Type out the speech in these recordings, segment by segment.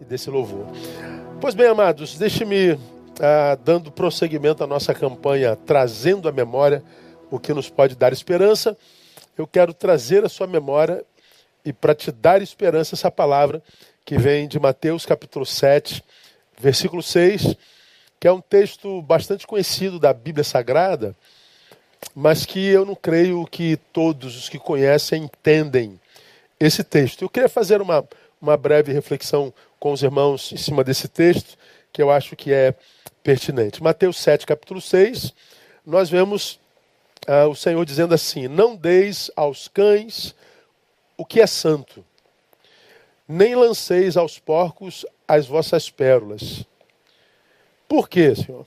e desse louvor. Pois bem, amados, deixe-me ah, dando prosseguimento à nossa campanha, trazendo à memória o que nos pode dar esperança. Eu quero trazer à sua memória e para te dar esperança essa palavra que vem de Mateus capítulo 7, versículo 6, que é um texto bastante conhecido da Bíblia Sagrada, mas que eu não creio que todos os que conhecem entendem esse texto. Eu queria fazer uma, uma breve reflexão com os irmãos em cima desse texto, que eu acho que é pertinente. Mateus 7, capítulo 6, nós vemos ah, o Senhor dizendo assim: Não deis aos cães o que é santo, nem lanceis aos porcos as vossas pérolas. Por quê, Senhor?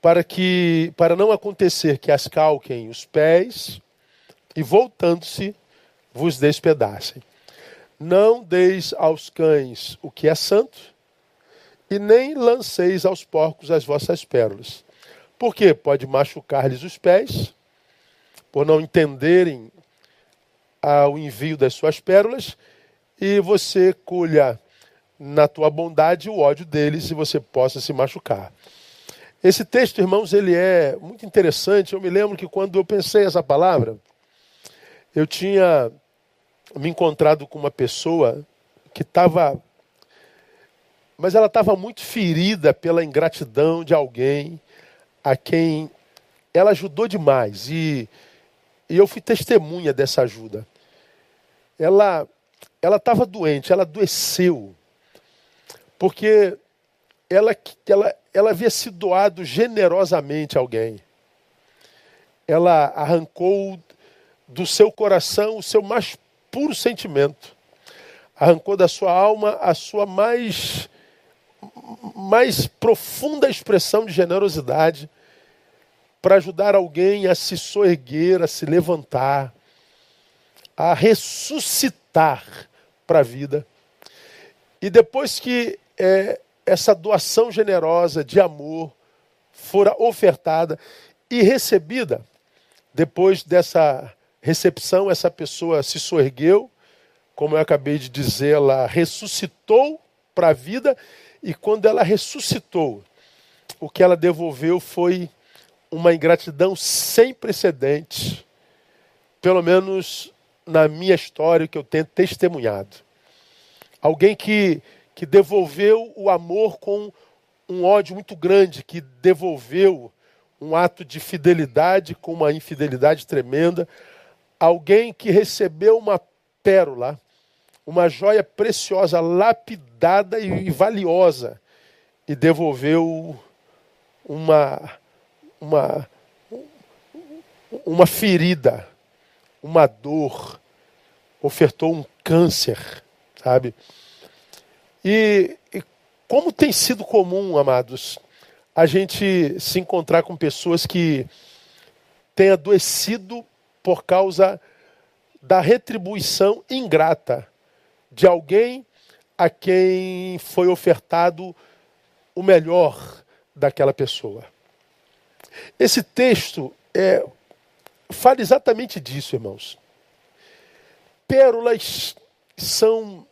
Para que para não acontecer que as calquem os pés e voltando-se vos despedacem. Não deis aos cães o que é santo, e nem lanceis aos porcos as vossas pérolas. Por quê? Pode machucar-lhes os pés, por não entenderem o envio das suas pérolas, e você colha na tua bondade o ódio deles e você possa se machucar. Esse texto, irmãos, ele é muito interessante. Eu me lembro que quando eu pensei essa palavra, eu tinha me encontrado com uma pessoa que estava. Mas ela estava muito ferida pela ingratidão de alguém a quem ela ajudou demais. E, e eu fui testemunha dessa ajuda. Ela ela estava doente, ela adoeceu. Porque ela, ela, ela havia se doado generosamente a alguém. Ela arrancou do seu coração o seu mais puro sentimento. Arrancou da sua alma a sua mais, mais profunda expressão de generosidade para ajudar alguém a se soerguer, a se levantar, a ressuscitar para a vida. E depois que é, essa doação generosa de amor fora ofertada e recebida, depois dessa recepção, essa pessoa se soergueu, como eu acabei de dizer, ela ressuscitou para a vida, e quando ela ressuscitou, o que ela devolveu foi uma ingratidão sem precedentes, pelo menos na minha história que eu tenho testemunhado. Alguém que, que devolveu o amor com um ódio muito grande, que devolveu um ato de fidelidade com uma infidelidade tremenda, alguém que recebeu uma pérola, uma joia preciosa, lapidada e valiosa, e devolveu uma, uma, uma ferida, uma dor, ofertou um câncer, sabe? E, e como tem sido comum, amados, a gente se encontrar com pessoas que têm adoecido por causa da retribuição ingrata de alguém a quem foi ofertado o melhor daquela pessoa. Esse texto é, fala exatamente disso, irmãos. Pérolas são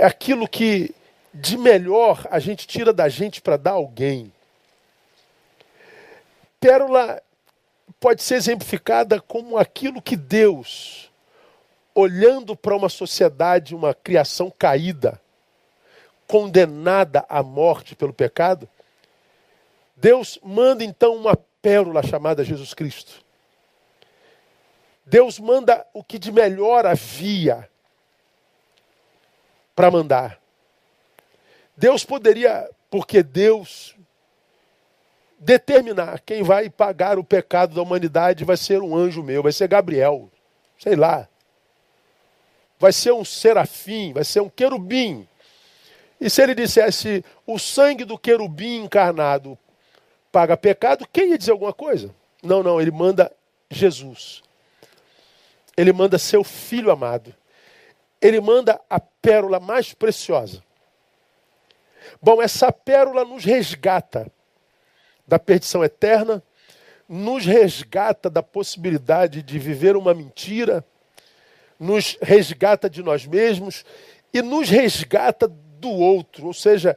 aquilo que de melhor a gente tira da gente para dar a alguém. Pérola pode ser exemplificada como aquilo que Deus, olhando para uma sociedade, uma criação caída, condenada à morte pelo pecado, Deus manda então uma pérola chamada Jesus Cristo. Deus manda o que de melhor havia para mandar. Deus poderia, porque Deus determinar quem vai pagar o pecado da humanidade vai ser um anjo meu, vai ser Gabriel, sei lá. Vai ser um serafim, vai ser um querubim. E se ele dissesse o sangue do querubim encarnado paga pecado, quem ia dizer alguma coisa? Não, não, ele manda Jesus. Ele manda seu filho amado. Ele manda a pérola mais preciosa. Bom, essa pérola nos resgata da perdição eterna, nos resgata da possibilidade de viver uma mentira, nos resgata de nós mesmos e nos resgata do outro. Ou seja,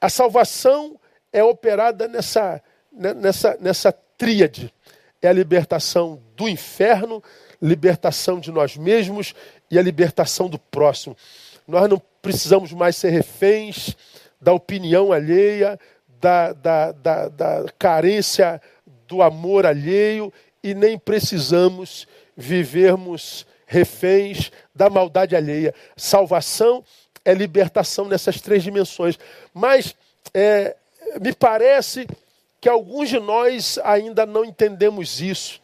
a salvação é operada nessa, né, nessa, nessa tríade. É a libertação do inferno, libertação de nós mesmos e a libertação do próximo. Nós não precisamos mais ser reféns da opinião alheia, da, da, da, da carência do amor alheio e nem precisamos vivermos reféns da maldade alheia. Salvação é libertação nessas três dimensões. Mas é, me parece que alguns de nós ainda não entendemos isso.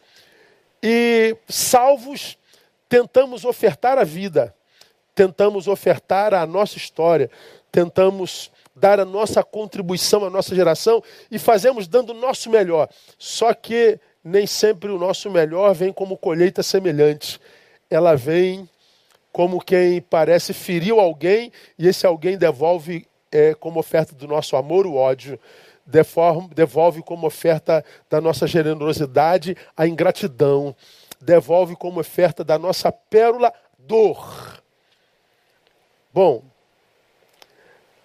E salvos, tentamos ofertar a vida, tentamos ofertar a nossa história, tentamos dar a nossa contribuição à nossa geração e fazemos dando o nosso melhor. Só que nem sempre o nosso melhor vem como colheita semelhante. Ela vem como quem parece feriu alguém e esse alguém devolve é, como oferta do nosso amor o ódio, devolve como oferta da nossa generosidade a ingratidão, devolve como oferta da nossa pérola dor. Bom,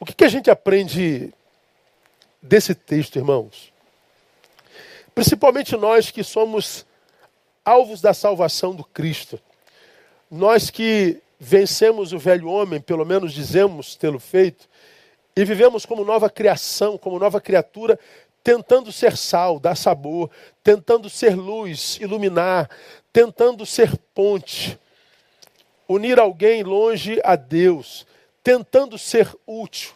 o que, que a gente aprende desse texto, irmãos? Principalmente nós que somos alvos da salvação do Cristo. Nós que vencemos o velho homem, pelo menos dizemos tê-lo feito, e vivemos como nova criação, como nova criatura, tentando ser sal, dar sabor, tentando ser luz, iluminar, tentando ser ponte, unir alguém longe a Deus, tentando ser útil.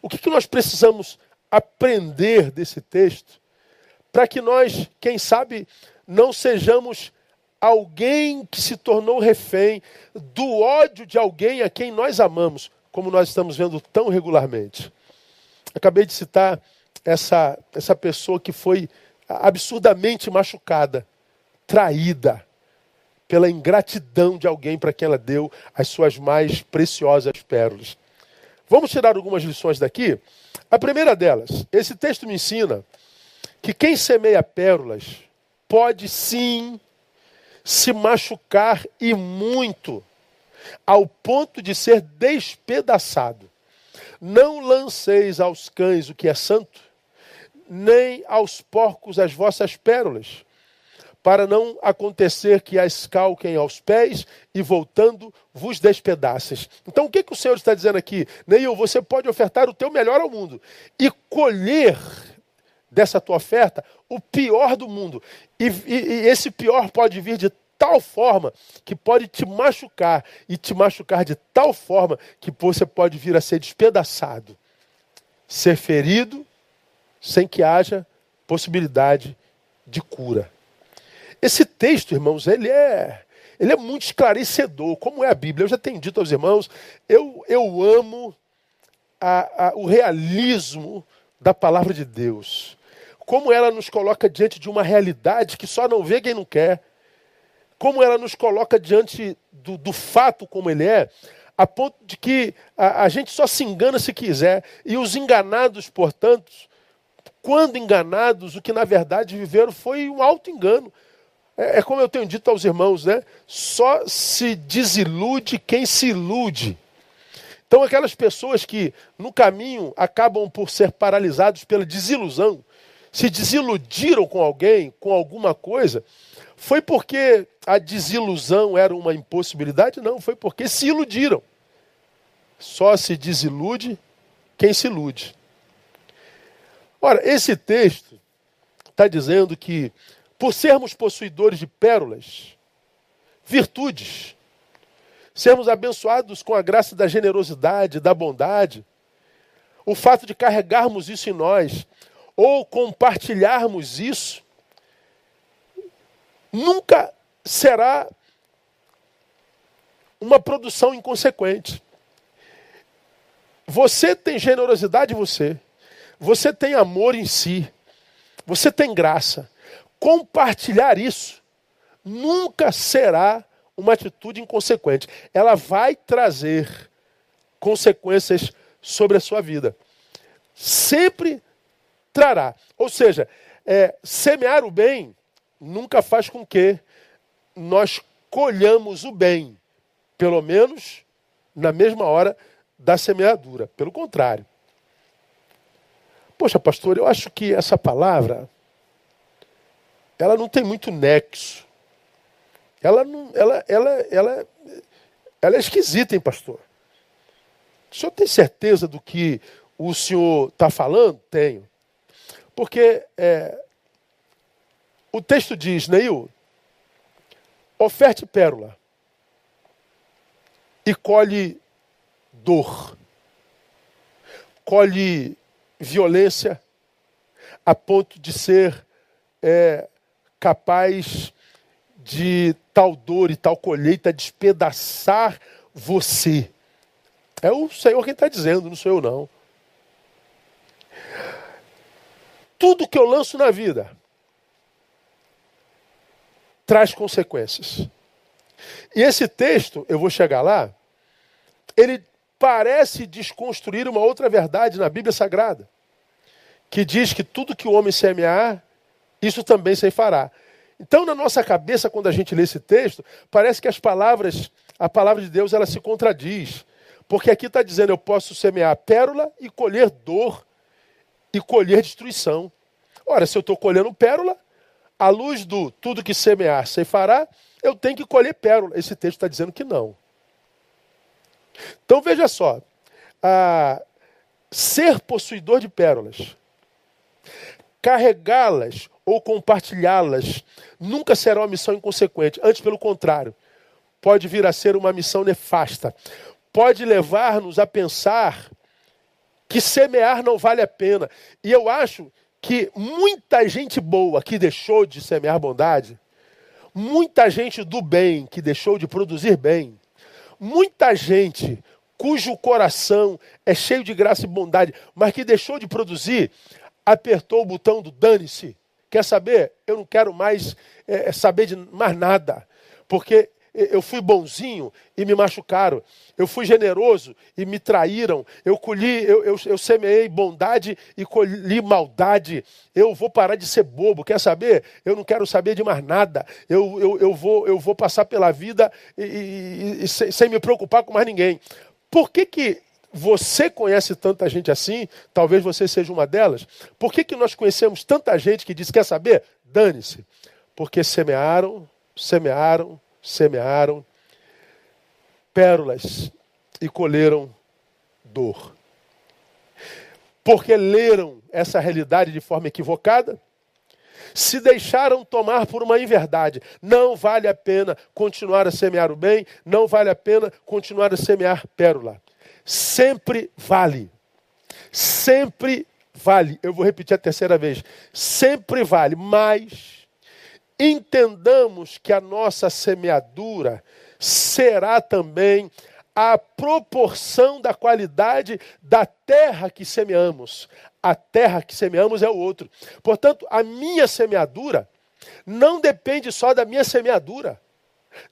O que, que nós precisamos aprender desse texto para que nós, quem sabe, não sejamos alguém que se tornou refém do ódio de alguém a quem nós amamos, como nós estamos vendo tão regularmente. Acabei de citar essa, essa pessoa que foi absurdamente machucada, traída pela ingratidão de alguém para quem ela deu as suas mais preciosas pérolas. Vamos tirar algumas lições daqui. A primeira delas, esse texto me ensina que quem semeia pérolas pode sim se machucar e muito, ao ponto de ser despedaçado. Não lanceis aos cães o que é santo, nem aos porcos as vossas pérolas, para não acontecer que as calquem aos pés e voltando vos despedaces. Então o que, que o Senhor está dizendo aqui? Neil, você pode ofertar o teu melhor ao mundo e colher dessa tua oferta o pior do mundo. E, e, e esse pior pode vir de tal forma que pode te machucar e te machucar de tal forma que você pode vir a ser despedaçado, ser ferido sem que haja possibilidade de cura. Esse texto, irmãos, ele é ele é muito esclarecedor, como é a Bíblia. Eu já tenho dito aos irmãos, eu, eu amo a, a, o realismo da palavra de Deus como ela nos coloca diante de uma realidade que só não vê quem não quer, como ela nos coloca diante do, do fato como ele é, a ponto de que a, a, gente só se engana se quiser, e os enganados, portanto, quando enganados, o que na verdade viveram foi um alto engano. É, é como eu tenho dito aos irmãos, né? Só se desilude quem se ilude. Então, aquelas pessoas que no caminho acabam por ser paralisados pela desilusão, se desiludiram com alguém, com alguma coisa, foi porque a desilusão era uma impossibilidade? Não, foi porque se iludiram. Só se desilude quem se ilude. Ora, esse texto está dizendo que, por sermos possuidores de pérolas, virtudes, sermos abençoados com a graça da generosidade, da bondade, o fato de carregarmos isso em nós, ou compartilharmos isso, nunca será uma produção inconsequente. Você tem generosidade em você, você tem amor em si, você tem graça. Compartilhar isso nunca será uma atitude inconsequente. Ela vai trazer consequências sobre a sua vida. Sempre trará. Ou seja, é, semear o bem nunca faz com que nós colhamos o bem. Pelo menos na mesma hora da semeadura. Pelo contrário. Poxa, pastor, eu acho que essa palavra ela não tem muito nexo. Ela não, ela, ela, ela, ela é esquisita, hein, pastor? O senhor tem certeza do que o senhor está falando? Tenho. Porque é, o texto diz, Neil, oferte pérola e colhe dor, colhe violência a ponto de ser é, capaz de tal dor e tal colheita despedaçar você. É o Senhor quem está dizendo, não sou eu não. Tudo que eu lanço na vida traz consequências. E esse texto, eu vou chegar lá, ele parece desconstruir uma outra verdade na Bíblia Sagrada, que diz que tudo que o homem semear, isso também se fará. Então, na nossa cabeça, quando a gente lê esse texto, parece que as palavras, a palavra de Deus, ela se contradiz. Porque aqui está dizendo, eu posso semear pérola e colher dor e colher destruição. Ora, se eu estou colhendo pérola, à luz do tudo que semear, se fará, eu tenho que colher pérola. Esse texto está dizendo que não. Então veja só, ser possuidor de pérolas, carregá-las ou compartilhá-las nunca será uma missão inconsequente. Antes, pelo contrário, pode vir a ser uma missão nefasta. Pode levar-nos a pensar que semear não vale a pena. E eu acho que muita gente boa que deixou de semear bondade, muita gente do bem que deixou de produzir bem, muita gente cujo coração é cheio de graça e bondade, mas que deixou de produzir, apertou o botão do dane-se Quer saber? Eu não quero mais é, saber de mais nada. Porque eu fui bonzinho e me machucaram. Eu fui generoso e me traíram. Eu colhi, eu, eu, eu, semeei bondade e colhi maldade. Eu vou parar de ser bobo. Quer saber? Eu não quero saber de mais nada. Eu, eu, eu, vou, eu vou passar pela vida e, e, e sem me preocupar com mais ninguém. Por que, que você conhece tanta gente assim, talvez você seja uma delas. Por que, que nós conhecemos tanta gente que diz: quer saber? Dane-se. Porque semearam, semearam, semearam pérolas e colheram dor. Porque leram essa realidade de forma equivocada, se deixaram tomar por uma inverdade. Não vale a pena continuar a semear o bem, não vale a pena continuar a semear pérola sempre vale. Sempre vale. Eu vou repetir a terceira vez. Sempre vale, mas entendamos que a nossa semeadura será também a proporção da qualidade da terra que semeamos. A terra que semeamos é o outro. Portanto, a minha semeadura não depende só da minha semeadura.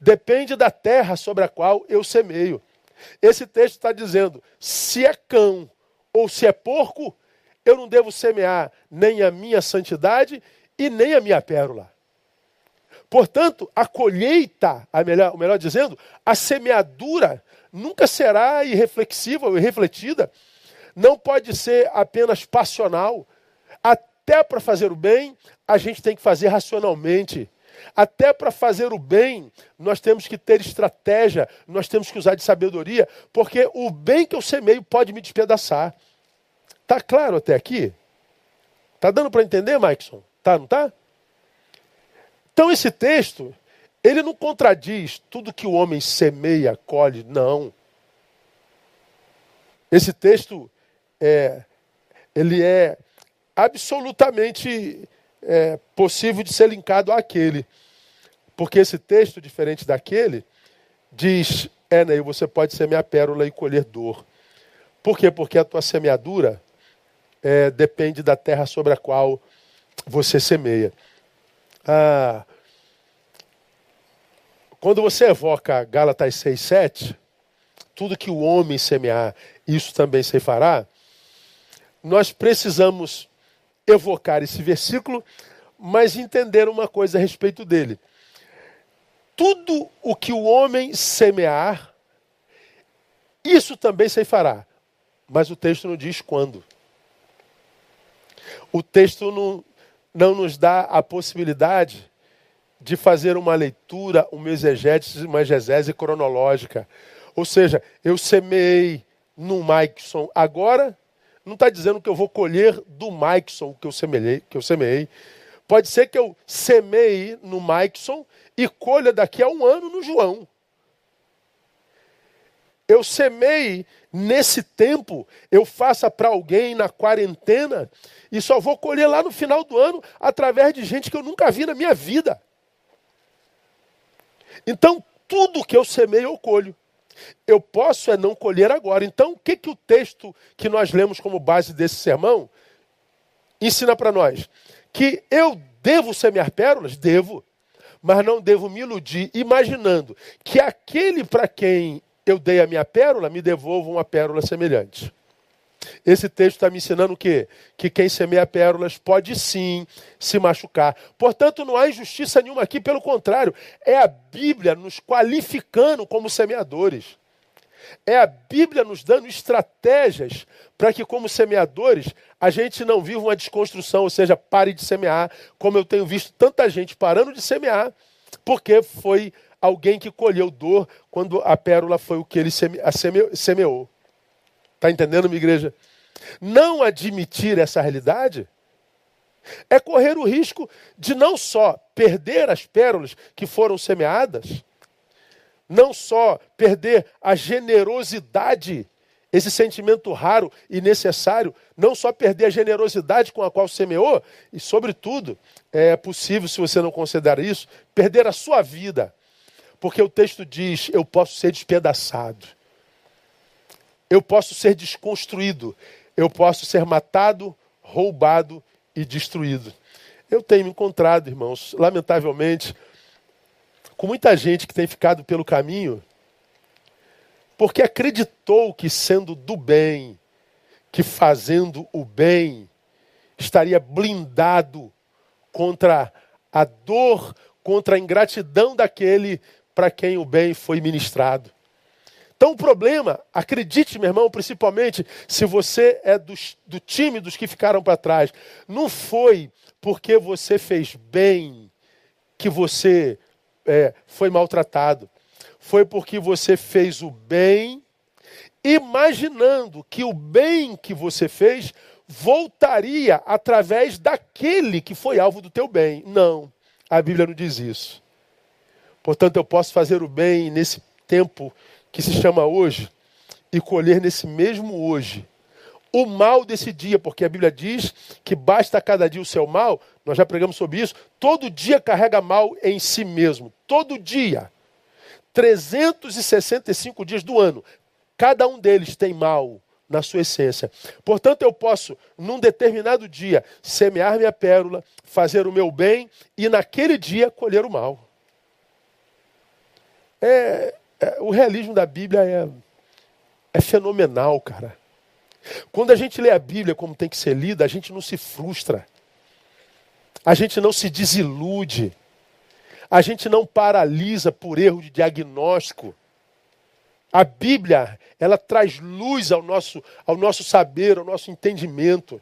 Depende da terra sobre a qual eu semeio. Esse texto está dizendo: se é cão ou se é porco, eu não devo semear nem a minha santidade e nem a minha pérola. Portanto, a colheita, a melhor, melhor dizendo, a semeadura nunca será irreflexiva ou irrefletida. Não pode ser apenas passional. Até para fazer o bem, a gente tem que fazer racionalmente. Até para fazer o bem, nós temos que ter estratégia, nós temos que usar de sabedoria, porque o bem que eu semeio pode me despedaçar. Tá claro até aqui? Tá dando para entender, Maikson? Tá, não tá? Então esse texto, ele não contradiz tudo que o homem semeia, colhe, não. Esse texto é, ele é absolutamente é, possível de ser linkado àquele. Porque esse texto, diferente daquele, diz: é, Neil, você pode semear pérola e colher dor. Por quê? Porque a tua semeadura é, depende da terra sobre a qual você semeia. Ah, quando você evoca Gálatas 6, 7, tudo que o homem semear, isso também se fará, nós precisamos evocar esse versículo, mas entender uma coisa a respeito dele. Tudo o que o homem semear, isso também fará. Mas o texto não diz quando. O texto não, não nos dá a possibilidade de fazer uma leitura, uma exegese, uma exegese cronológica. Ou seja, eu semeei no Maikson agora, não está dizendo que eu vou colher do Maikson que eu semeei, que eu semeei. Pode ser que eu semeie no Maikson e colha daqui a um ano no João. Eu semei nesse tempo, eu faça para alguém na quarentena e só vou colher lá no final do ano através de gente que eu nunca vi na minha vida. Então, tudo que eu semeio, eu colho. Eu posso é não colher agora. Então, o que, que o texto que nós lemos como base desse sermão ensina para nós? Que eu devo semear pérolas? Devo. Mas não devo me iludir imaginando que aquele para quem eu dei a minha pérola me devolva uma pérola semelhante. Esse texto está me ensinando o quê? Que quem semeia pérolas pode sim se machucar. Portanto, não há injustiça nenhuma aqui, pelo contrário, é a Bíblia nos qualificando como semeadores. É a Bíblia nos dando estratégias para que, como semeadores, a gente não viva uma desconstrução, ou seja, pare de semear, como eu tenho visto tanta gente parando de semear, porque foi alguém que colheu dor quando a pérola foi o que ele semeou. Está entendendo, minha igreja? Não admitir essa realidade é correr o risco de não só perder as pérolas que foram semeadas, não só perder a generosidade, esse sentimento raro e necessário, não só perder a generosidade com a qual semeou, e, sobretudo, é possível, se você não considerar isso, perder a sua vida. Porque o texto diz: eu posso ser despedaçado eu posso ser desconstruído, eu posso ser matado, roubado e destruído. Eu tenho me encontrado, irmãos, lamentavelmente, com muita gente que tem ficado pelo caminho, porque acreditou que sendo do bem, que fazendo o bem, estaria blindado contra a dor, contra a ingratidão daquele para quem o bem foi ministrado. Então o problema, acredite, meu irmão, principalmente se você é do, do time dos que ficaram para trás, não foi porque você fez bem que você é, foi maltratado. Foi porque você fez o bem, imaginando que o bem que você fez voltaria através daquele que foi alvo do teu bem. Não, a Bíblia não diz isso. Portanto, eu posso fazer o bem nesse tempo que se chama hoje, e colher nesse mesmo hoje o mal desse dia, porque a Bíblia diz que basta cada dia o seu mal, nós já pregamos sobre isso, todo dia carrega mal em si mesmo, todo dia. 365 dias do ano, cada um deles tem mal na sua essência. Portanto, eu posso, num determinado dia, semear minha pérola, fazer o meu bem e naquele dia colher o mal. É, o realismo da Bíblia é, é fenomenal, cara. Quando a gente lê a Bíblia como tem que ser lida, a gente não se frustra. A gente não se desilude. A gente não paralisa por erro de diagnóstico. A Bíblia, ela traz luz ao nosso, ao nosso saber, ao nosso entendimento.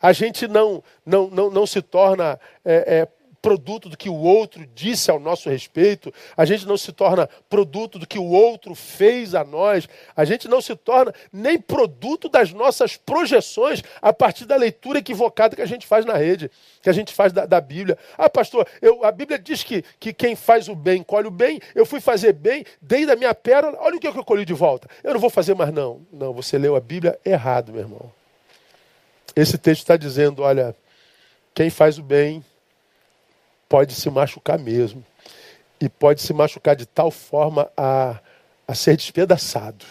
A gente não, não, não, não se torna é, é, produto do que o outro disse ao nosso respeito, a gente não se torna produto do que o outro fez a nós, a gente não se torna nem produto das nossas projeções a partir da leitura equivocada que a gente faz na rede, que a gente faz da, da Bíblia. Ah, pastor, eu, a Bíblia diz que, que quem faz o bem colhe o bem, eu fui fazer bem, dei da minha pérola, olha o que eu colhi de volta. Eu não vou fazer mais não. Não, você leu a Bíblia errado, meu irmão. Esse texto está dizendo, olha, quem faz o bem pode se machucar mesmo. E pode se machucar de tal forma a, a ser despedaçado.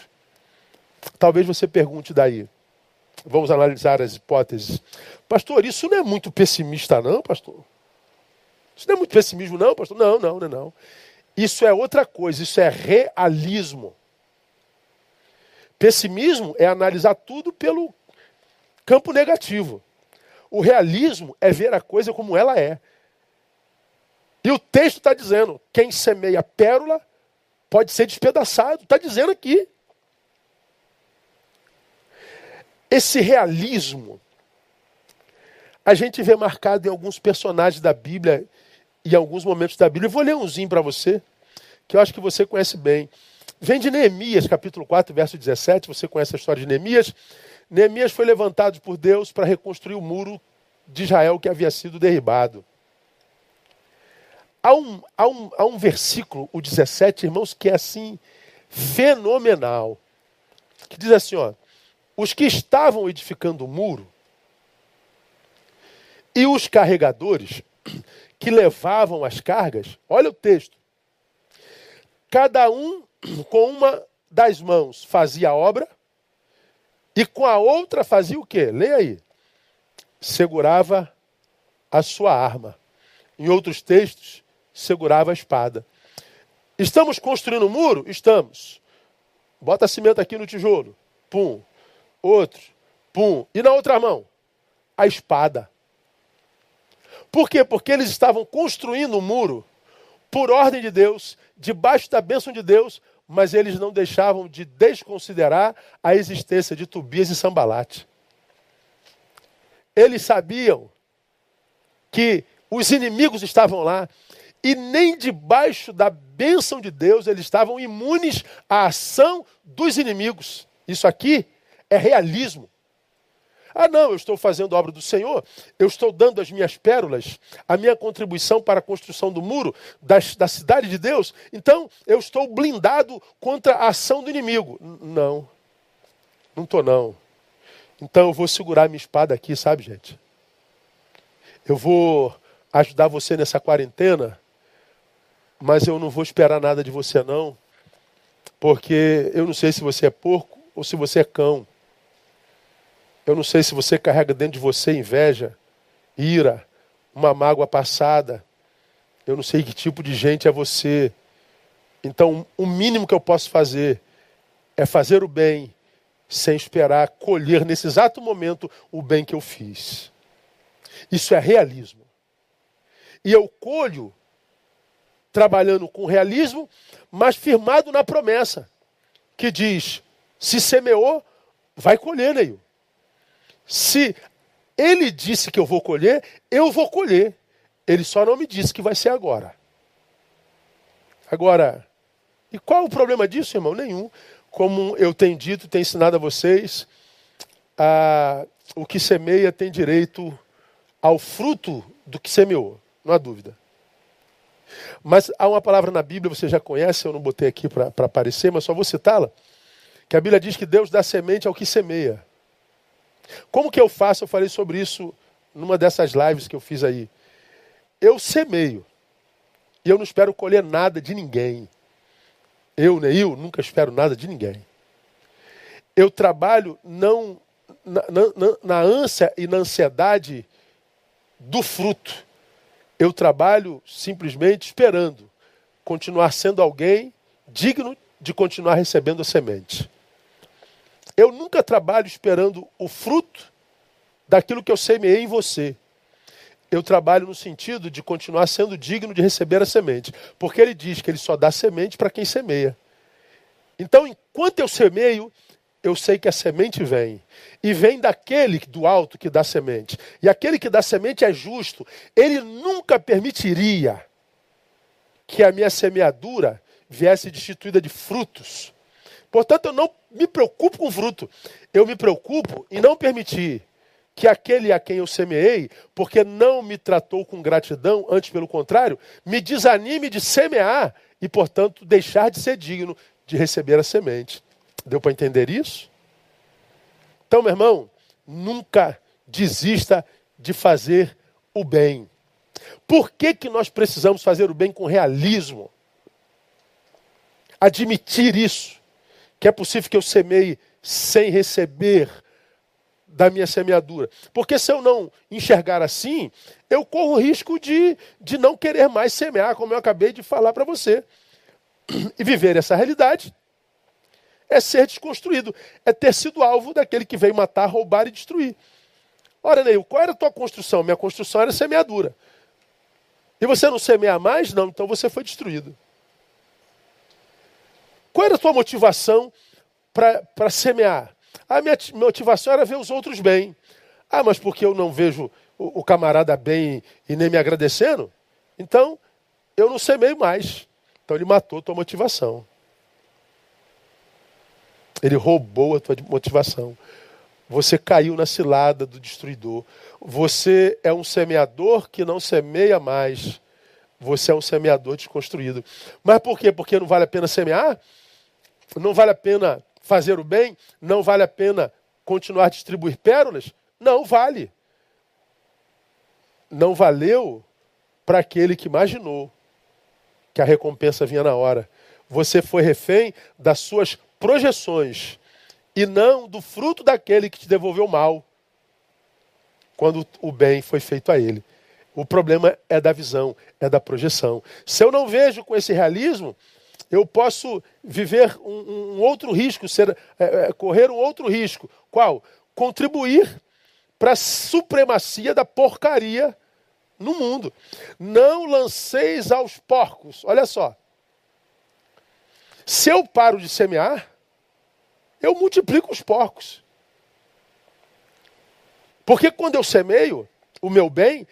Talvez você pergunte daí. Vamos analisar as hipóteses. Pastor, isso não é muito pessimista, não, pastor? Isso não é muito pessimismo, não, pastor? Não, não, não, não. Isso é outra coisa, isso é realismo. Pessimismo é analisar tudo pelo campo negativo. O realismo é ver a coisa como ela é. E o texto está dizendo: quem semeia pérola pode ser despedaçado. Está dizendo aqui. Esse realismo a gente vê marcado em alguns personagens da Bíblia e alguns momentos da Bíblia. Eu vou ler umzinho para você, que eu acho que você conhece bem. Vem de Neemias, capítulo 4, verso 17. Você conhece a história de Neemias. Neemias foi levantado por Deus para reconstruir o muro de Israel que havia sido derribado. Há um, há um, há um versículo, o 17, irmãos, que é assim fenomenal. Que diz assim: ó, os que estavam edificando o muro e os carregadores que levavam as cargas, olha o texto. Cada um com uma das mãos fazia a obra e com a outra fazia o quê? Leia aí. Segurava a sua arma. Em outros textos, segurava a espada. Estamos construindo um muro? Estamos. Bota cimento aqui no tijolo. Pum. Outro. Pum. E na outra mão? A espada. Por quê? Porque eles estavam construindo um muro por ordem de Deus, debaixo da bênção de Deus, mas eles não deixavam de desconsiderar a existência de Tobias e Sambalate. Eles sabiam que os inimigos estavam lá e nem debaixo da bênção de Deus eles estavam imunes à ação dos inimigos. Isso aqui é realismo. Ah, não, eu estou fazendo a obra do Senhor, eu estou dando as minhas pérolas, a minha contribuição para a construção do muro das, da cidade de Deus, então eu estou blindado contra a ação do inimigo. Não, não estou não. Então eu vou segurar minha espada aqui, sabe, gente? Eu vou ajudar você nessa quarentena, mas eu não vou esperar nada de você não, porque eu não sei se você é porco ou se você é cão. Eu não sei se você carrega dentro de você inveja, ira, uma mágoa passada. Eu não sei que tipo de gente é você. Então, o mínimo que eu posso fazer é fazer o bem sem esperar colher nesse exato momento o bem que eu fiz. Isso é realismo. E eu colho trabalhando com realismo, mas firmado na promessa que diz: se semeou, vai colher, Neil. Se ele disse que eu vou colher, eu vou colher. Ele só não me disse que vai ser agora. Agora, e qual o problema disso, irmão? Nenhum. Como eu tenho dito, tenho ensinado a vocês, a, o que semeia tem direito ao fruto do que semeou, não há dúvida. Mas há uma palavra na Bíblia, você já conhece, eu não botei aqui para aparecer, mas só vou citá-la, que a Bíblia diz que Deus dá semente ao que semeia. Como que eu faço? Eu falei sobre isso numa dessas lives que eu fiz aí. Eu semeio. E eu não espero colher nada de ninguém. Eu, Neil, nunca espero nada de ninguém. Eu trabalho não na, na, na ânsia e na ansiedade do fruto. Eu trabalho simplesmente esperando continuar sendo alguém digno de continuar recebendo a semente. Eu nunca trabalho esperando o fruto daquilo que eu semeei em você. Eu trabalho no sentido de continuar sendo digno de receber a semente. Porque ele diz que ele só dá semente para quem semeia. Então, enquanto eu semeio, eu sei que a semente vem. E vem daquele do alto que dá semente. E aquele que dá semente é justo. Ele nunca permitiria que a minha semeadura viesse destituída de frutos. Portanto, eu não me preocupo com fruto. Eu me preocupo em não permitir que aquele a quem eu semeei, porque não me tratou com gratidão, antes pelo contrário, me desanime de semear e, portanto, deixar de ser digno de receber a semente. Deu para entender isso? Então, meu irmão, nunca desista de fazer o bem. Por que, que nós precisamos fazer o bem com realismo? Admitir isso que é possível que eu semeie sem receber da minha semeadura. Porque se eu não enxergar assim, eu corro o risco de, de não querer mais semear, como eu acabei de falar para você. E viver essa realidade é ser desconstruído, é ter sido alvo daquele que veio matar, roubar e destruir. Ora, Neil, qual era a tua construção? Minha construção era semeadura. E você não semeia mais? Não, então você foi destruído. Qual era a tua motivação para semear? A minha motivação era ver os outros bem. Ah, mas porque eu não vejo o, o camarada bem e nem me agradecendo? Então, eu não semeio mais. Então ele matou a tua motivação. Ele roubou a tua motivação. Você caiu na cilada do destruidor. Você é um semeador que não semeia mais. Você é um semeador desconstruído. Mas por quê? Porque não vale a pena semear? Não vale a pena fazer o bem? Não vale a pena continuar a distribuir pérolas? Não vale. Não valeu para aquele que imaginou que a recompensa vinha na hora. Você foi refém das suas projeções e não do fruto daquele que te devolveu mal quando o bem foi feito a ele. O problema é da visão, é da projeção. Se eu não vejo com esse realismo, eu posso viver um, um outro risco, ser, é, é, correr um outro risco. Qual? Contribuir para a supremacia da porcaria no mundo. Não lanceis aos porcos. Olha só. Se eu paro de semear, eu multiplico os porcos. Porque quando eu semeio o meu bem,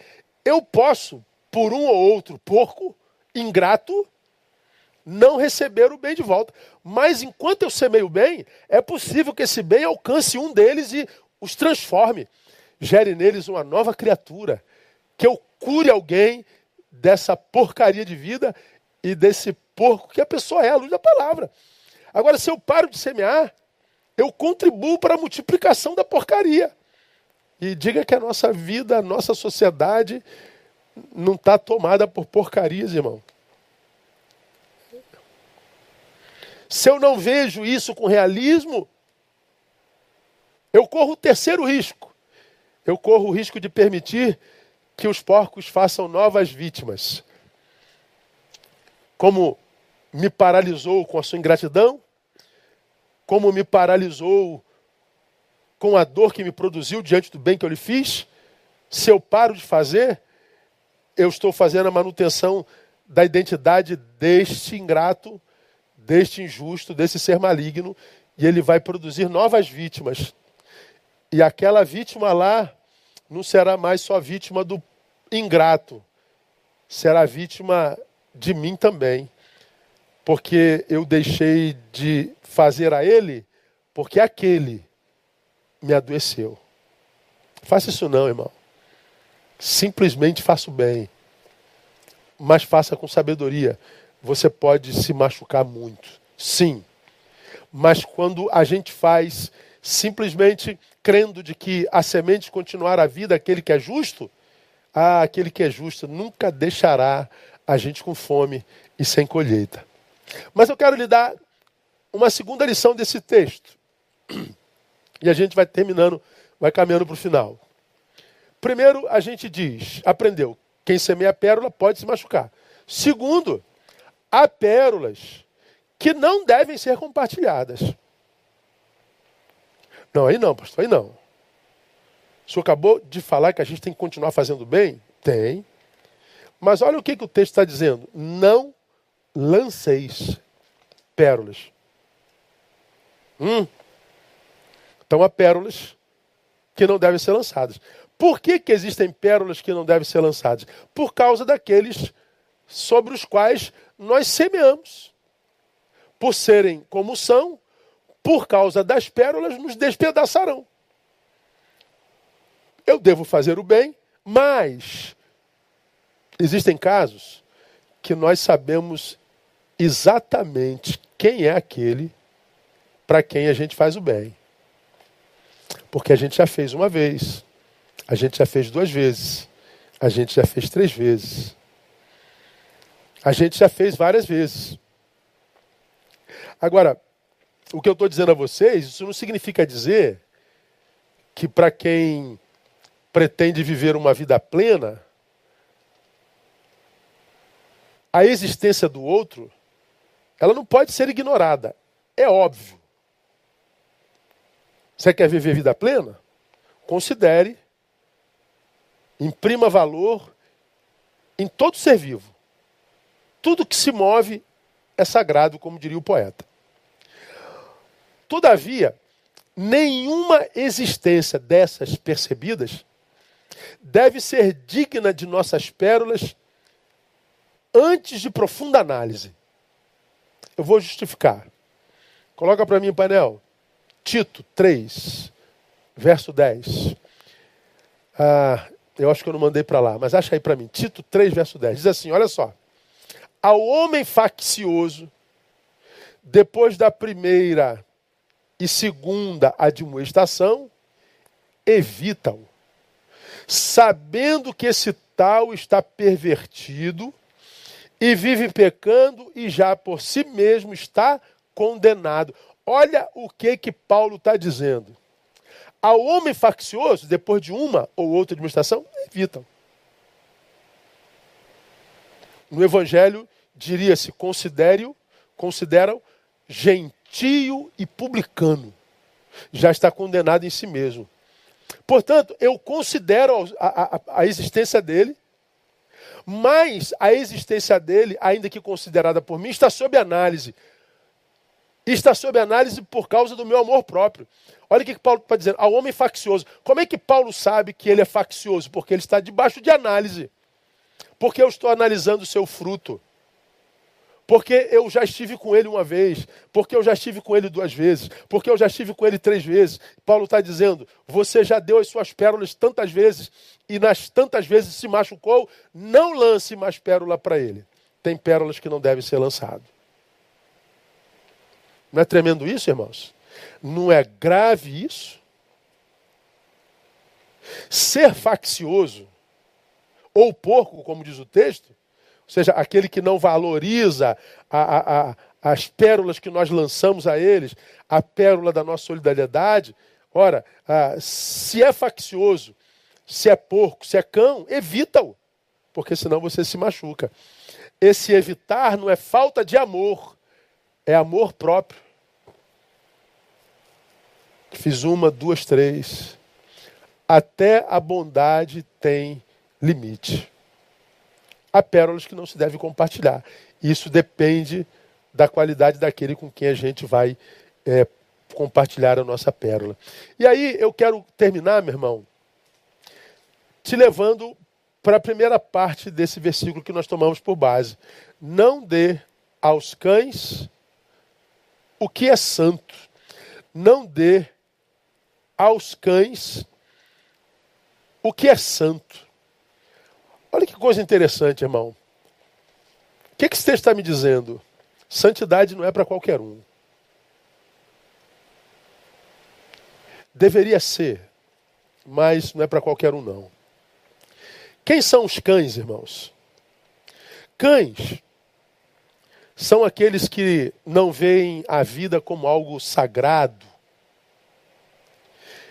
eu posso, por um ou outro porco ingrato, não receber o bem de volta. Mas enquanto eu semeio o bem, é possível que esse bem alcance um deles e os transforme, gere neles uma nova criatura, que eu cure alguém dessa porcaria de vida e desse porco que a pessoa é, à luz da palavra. Agora, se eu paro de semear, eu contribuo para a multiplicação da porcaria. E diga que a nossa vida, a nossa sociedade não está tomada por porcarias, irmão. Se eu não vejo isso com realismo, eu corro o terceiro risco. Eu corro o risco de permitir que os porcos façam novas vítimas. Como me paralisou com a sua ingratidão, como me paralisou com a dor que me produziu diante do bem que eu lhe fiz, se eu paro de fazer, eu estou fazendo a manutenção da identidade deste ingrato deste injusto, desse ser maligno, e ele vai produzir novas vítimas. E aquela vítima lá não será mais só vítima do ingrato, será vítima de mim também. Porque eu deixei de fazer a ele, porque aquele me adoeceu. Faça isso não, irmão. Simplesmente faça o bem. Mas faça com sabedoria você pode se machucar muito. Sim. Mas quando a gente faz simplesmente crendo de que a semente continuar a vida aquele que é justo, ah, aquele que é justo nunca deixará a gente com fome e sem colheita. Mas eu quero lhe dar uma segunda lição desse texto. E a gente vai terminando, vai caminhando para o final. Primeiro, a gente diz, aprendeu, quem semeia pérola pode se machucar. Segundo, há pérolas que não devem ser compartilhadas. Não, aí não, pastor, aí não. O senhor acabou de falar que a gente tem que continuar fazendo bem? Tem. Mas olha o que, que o texto está dizendo. Não lanceis pérolas. Hum. Então há pérolas que não devem ser lançadas. Por que, que existem pérolas que não devem ser lançadas? Por causa daqueles sobre os quais nós semeamos. Por serem como são, por causa das pérolas, nos despedaçarão. Eu devo fazer o bem, mas existem casos que nós sabemos exatamente quem é aquele para quem a gente faz o bem. Porque a gente já fez uma vez, a gente já fez duas vezes, a gente já fez três vezes. A gente já fez várias vezes. Agora, o que eu estou dizendo a vocês, isso não significa dizer que para quem pretende viver uma vida plena, a existência do outro, ela não pode ser ignorada. É óbvio. Você quer viver vida plena? Considere, imprima valor em todo ser vivo. Tudo que se move é sagrado, como diria o poeta. Todavia, nenhuma existência dessas percebidas deve ser digna de nossas pérolas antes de profunda análise. Eu vou justificar. Coloca para mim o painel. Tito 3, verso 10. Ah, eu acho que eu não mandei para lá, mas acha aí para mim. Tito 3, verso 10. Diz assim: olha só. Ao homem faccioso, depois da primeira e segunda admoestação, evita-o, sabendo que esse tal está pervertido e vive pecando e já por si mesmo está condenado. Olha o que que Paulo está dizendo. Ao homem faccioso, depois de uma ou outra administração, evitam. No Evangelho, diria-se, considere-o, consideram gentio e publicano. Já está condenado em si mesmo. Portanto, eu considero a, a, a existência dele, mas a existência dele, ainda que considerada por mim, está sob análise. Está sob análise por causa do meu amor próprio. Olha o que Paulo está dizendo. Ao homem faccioso. Como é que Paulo sabe que ele é faccioso? Porque ele está debaixo de análise. Porque eu estou analisando o seu fruto. Porque eu já estive com ele uma vez. Porque eu já estive com ele duas vezes. Porque eu já estive com ele três vezes. Paulo está dizendo: você já deu as suas pérolas tantas vezes e nas tantas vezes se machucou. Não lance mais pérola para ele. Tem pérolas que não devem ser lançadas. Não é tremendo isso, irmãos? Não é grave isso? Ser faccioso, ou porco, como diz o texto, ou seja, aquele que não valoriza a, a, a, as pérolas que nós lançamos a eles, a pérola da nossa solidariedade. Ora, se é faccioso, se é porco, se é cão, evita-o, porque senão você se machuca. Esse evitar não é falta de amor, é amor próprio. Fiz uma, duas, três. Até a bondade tem limite. Há pérolas que não se deve compartilhar. Isso depende da qualidade daquele com quem a gente vai é, compartilhar a nossa pérola. E aí eu quero terminar, meu irmão, te levando para a primeira parte desse versículo que nós tomamos por base. Não dê aos cães o que é santo. Não dê aos cães o que é santo. Olha que coisa interessante, irmão. O que, que esse texto está me dizendo? Santidade não é para qualquer um. Deveria ser, mas não é para qualquer um, não. Quem são os cães, irmãos? Cães são aqueles que não veem a vida como algo sagrado,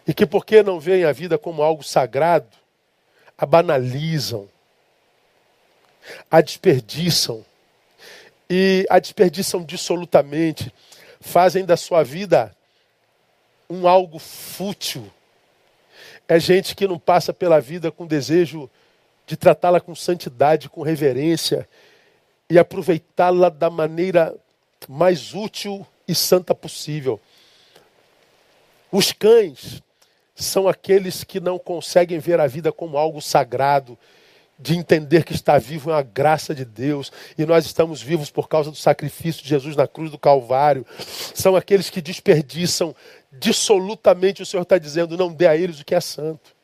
e que, porque não veem a vida como algo sagrado, a banalizam, a desperdiçam. E a desperdiçam dissolutamente, fazem da sua vida um algo fútil. É gente que não passa pela vida com desejo de tratá-la com santidade, com reverência e aproveitá-la da maneira mais útil e santa possível. Os cães são aqueles que não conseguem ver a vida como algo sagrado, de entender que está vivo é uma graça de Deus e nós estamos vivos por causa do sacrifício de Jesus na cruz do Calvário. São aqueles que desperdiçam dissolutamente, o Senhor está dizendo, não dê a eles o que é santo.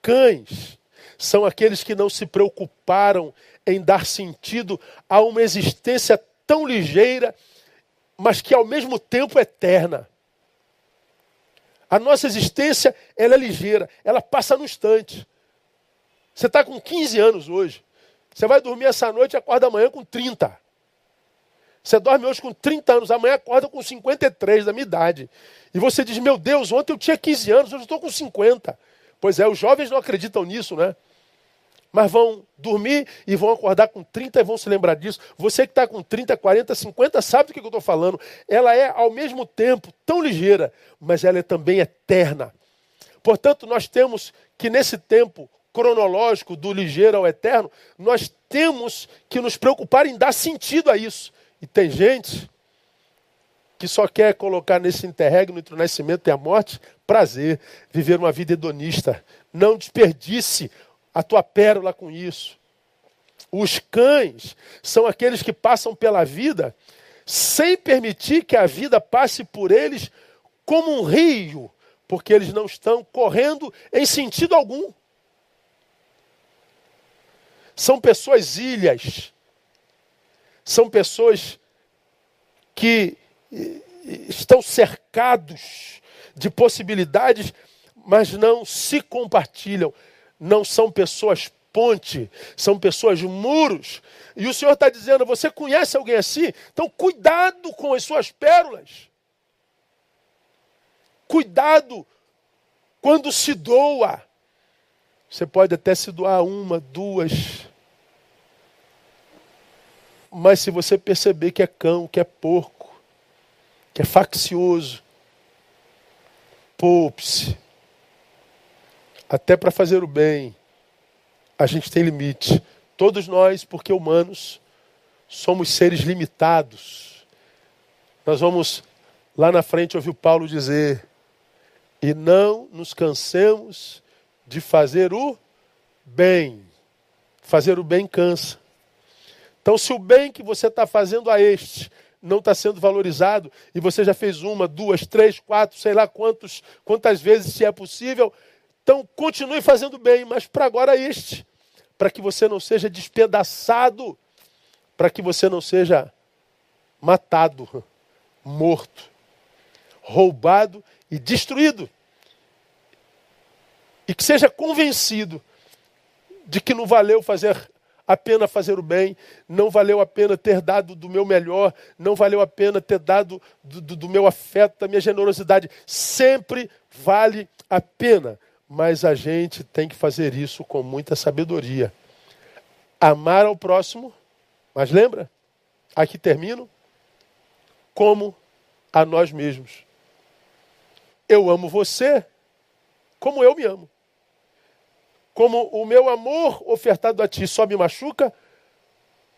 Cães são aqueles que não se preocuparam em dar sentido a uma existência tão ligeira, mas que ao mesmo tempo eterna. A nossa existência ela é ligeira, ela passa no instante. Você está com 15 anos hoje. Você vai dormir essa noite e acorda amanhã com 30. Você dorme hoje com 30 anos, amanhã acorda com 53 da minha idade. E você diz: Meu Deus, ontem eu tinha 15 anos, hoje eu estou com 50. Pois é, os jovens não acreditam nisso, né? Mas vão dormir e vão acordar com 30 e vão se lembrar disso. Você que está com 30, 40, 50 sabe do que eu estou falando. Ela é, ao mesmo tempo, tão ligeira, mas ela é também eterna. Portanto, nós temos que, nesse tempo cronológico do ligeiro ao eterno, nós temos que nos preocupar em dar sentido a isso. E tem gente que só quer colocar nesse interregno entre o nascimento e a morte prazer, viver uma vida hedonista. Não desperdice a tua pérola com isso. Os cães são aqueles que passam pela vida sem permitir que a vida passe por eles como um rio, porque eles não estão correndo em sentido algum. São pessoas ilhas, são pessoas que estão cercados de possibilidades, mas não se compartilham. Não são pessoas ponte, são pessoas muros. E o Senhor está dizendo: você conhece alguém assim? Então, cuidado com as suas pérolas. Cuidado quando se doa. Você pode até se doar uma, duas. Mas se você perceber que é cão, que é porco, que é faccioso, poupe-se. Até para fazer o bem, a gente tem limite. Todos nós, porque humanos, somos seres limitados. Nós vamos lá na frente ouvir o Paulo dizer: e não nos cansemos de fazer o bem. Fazer o bem cansa. Então, se o bem que você está fazendo a este não está sendo valorizado, e você já fez uma, duas, três, quatro, sei lá quantos, quantas vezes, se é possível, então continue fazendo bem, mas para agora este, para que você não seja despedaçado, para que você não seja matado, morto, roubado e destruído. E que seja convencido de que não valeu fazer a pena fazer o bem, não valeu a pena ter dado do meu melhor, não valeu a pena ter dado do, do, do meu afeto, da minha generosidade. Sempre vale a pena, mas a gente tem que fazer isso com muita sabedoria. Amar ao próximo, mas lembra? Aqui termino. Como a nós mesmos. Eu amo você como eu me amo. Como o meu amor ofertado a ti só me machuca,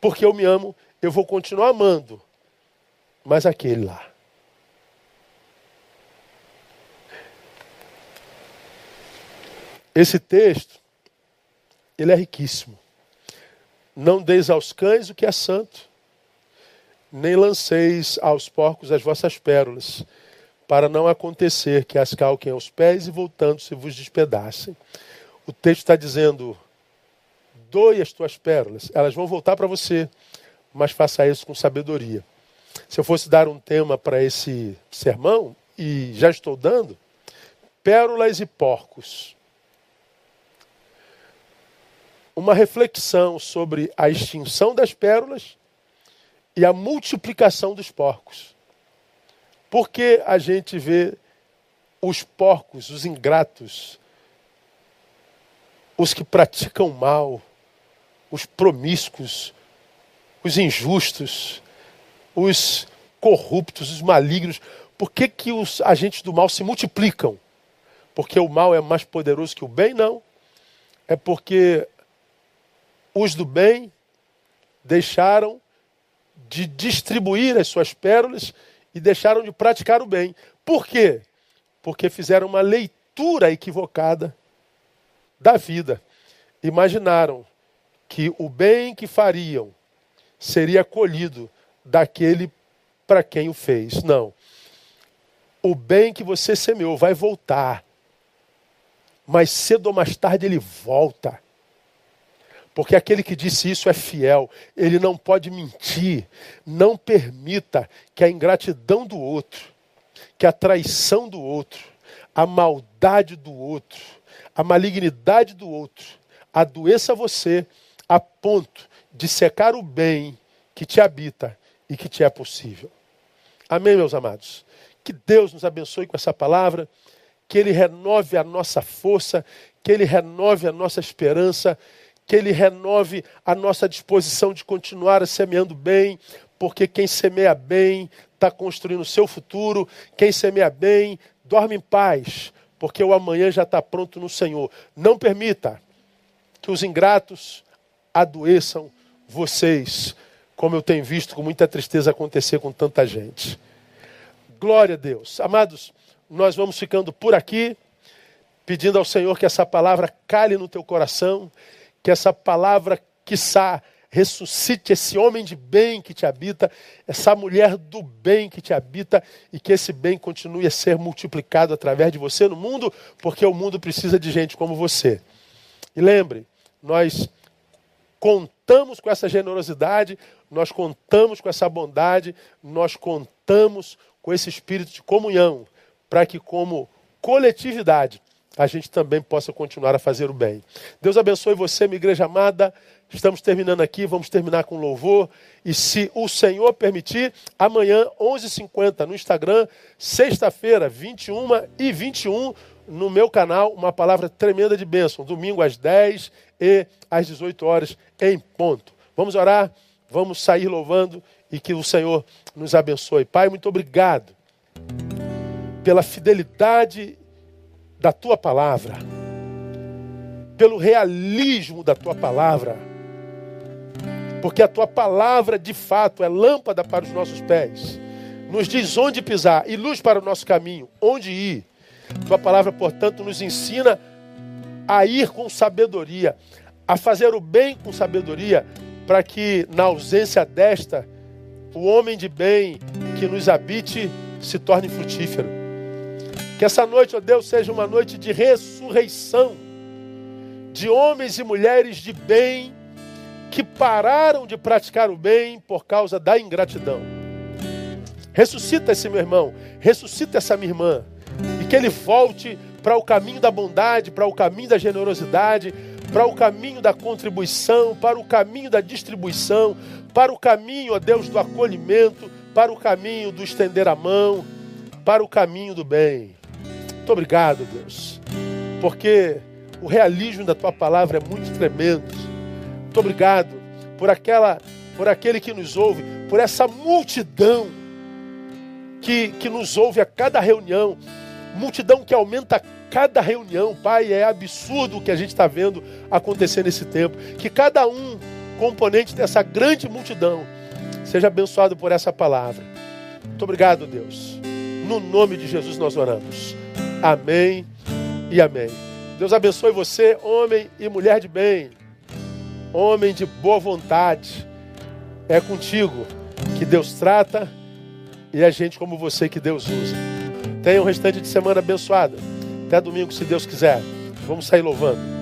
porque eu me amo, eu vou continuar amando. Mas aquele lá. Esse texto, ele é riquíssimo. Não deis aos cães o que é santo, nem lanceis aos porcos as vossas pérolas, para não acontecer que as calquem aos pés e voltando se vos despedacem. O texto está dizendo: doe as tuas pérolas, elas vão voltar para você, mas faça isso com sabedoria. Se eu fosse dar um tema para esse sermão, e já estou dando, pérolas e porcos. Uma reflexão sobre a extinção das pérolas e a multiplicação dos porcos. Porque a gente vê os porcos, os ingratos, os que praticam mal, os promíscuos, os injustos, os corruptos, os malignos. Por que, que os agentes do mal se multiplicam? Porque o mal é mais poderoso que o bem? Não. É porque os do bem deixaram de distribuir as suas pérolas e deixaram de praticar o bem. Por quê? Porque fizeram uma leitura equivocada da vida. Imaginaram que o bem que fariam seria colhido daquele para quem o fez. Não. O bem que você semeou vai voltar. Mas cedo ou mais tarde ele volta. Porque aquele que disse isso é fiel, ele não pode mentir. Não permita que a ingratidão do outro, que a traição do outro, a maldade do outro, a malignidade do outro adoeça você a ponto de secar o bem que te habita e que te é possível. Amém, meus amados? Que Deus nos abençoe com essa palavra, que Ele renove a nossa força, que Ele renove a nossa esperança, que Ele renove a nossa disposição de continuar semeando bem, porque quem semeia bem está construindo o seu futuro, quem semeia bem dorme em paz, porque o amanhã já está pronto no Senhor. Não permita que os ingratos adoeçam vocês, como eu tenho visto com muita tristeza acontecer com tanta gente. Glória a Deus. Amados, nós vamos ficando por aqui, pedindo ao Senhor que essa palavra cale no teu coração, que essa palavra, quiçá, ressuscite esse homem de bem que te habita, essa mulher do bem que te habita e que esse bem continue a ser multiplicado através de você no mundo, porque o mundo precisa de gente como você. E lembre, nós contamos com essa generosidade, nós contamos com essa bondade, nós contamos com esse espírito de comunhão, para que, como coletividade, a gente também possa continuar a fazer o bem. Deus abençoe você, minha igreja amada. Estamos terminando aqui, vamos terminar com louvor. E se o Senhor permitir, amanhã, 11h50, no Instagram, sexta-feira, 21 e 21, no meu canal, uma palavra tremenda de bênção. Domingo às 10 e às 18 horas, em ponto. Vamos orar, vamos sair louvando e que o Senhor nos abençoe. Pai, muito obrigado pela fidelidade da tua palavra, pelo realismo da tua palavra porque a tua palavra de fato é lâmpada para os nossos pés, nos diz onde pisar e luz para o nosso caminho, onde ir. Tua palavra, portanto, nos ensina a ir com sabedoria, a fazer o bem com sabedoria, para que na ausência desta, o homem de bem que nos habite se torne frutífero. Que essa noite, ó Deus, seja uma noite de ressurreição, de homens e mulheres de bem que pararam de praticar o bem por causa da ingratidão. Ressuscita esse meu irmão, ressuscita essa minha irmã, e que ele volte para o caminho da bondade, para o caminho da generosidade, para o caminho da contribuição, para o caminho da distribuição, para o caminho, ó Deus, do acolhimento, para o caminho do estender a mão, para o caminho do bem. Muito obrigado, Deus, porque o realismo da tua palavra é muito tremendo. Muito obrigado por aquela, por aquele que nos ouve, por essa multidão que, que nos ouve a cada reunião, multidão que aumenta a cada reunião, Pai, é absurdo o que a gente está vendo acontecer nesse tempo. Que cada um componente dessa grande multidão seja abençoado por essa palavra. Muito obrigado, Deus. No nome de Jesus nós oramos. Amém e amém. Deus abençoe você, homem e mulher de bem homem de boa vontade. É contigo que Deus trata e é gente como você que Deus usa. Tenha um restante de semana abençoada. Até domingo, se Deus quiser. Vamos sair louvando.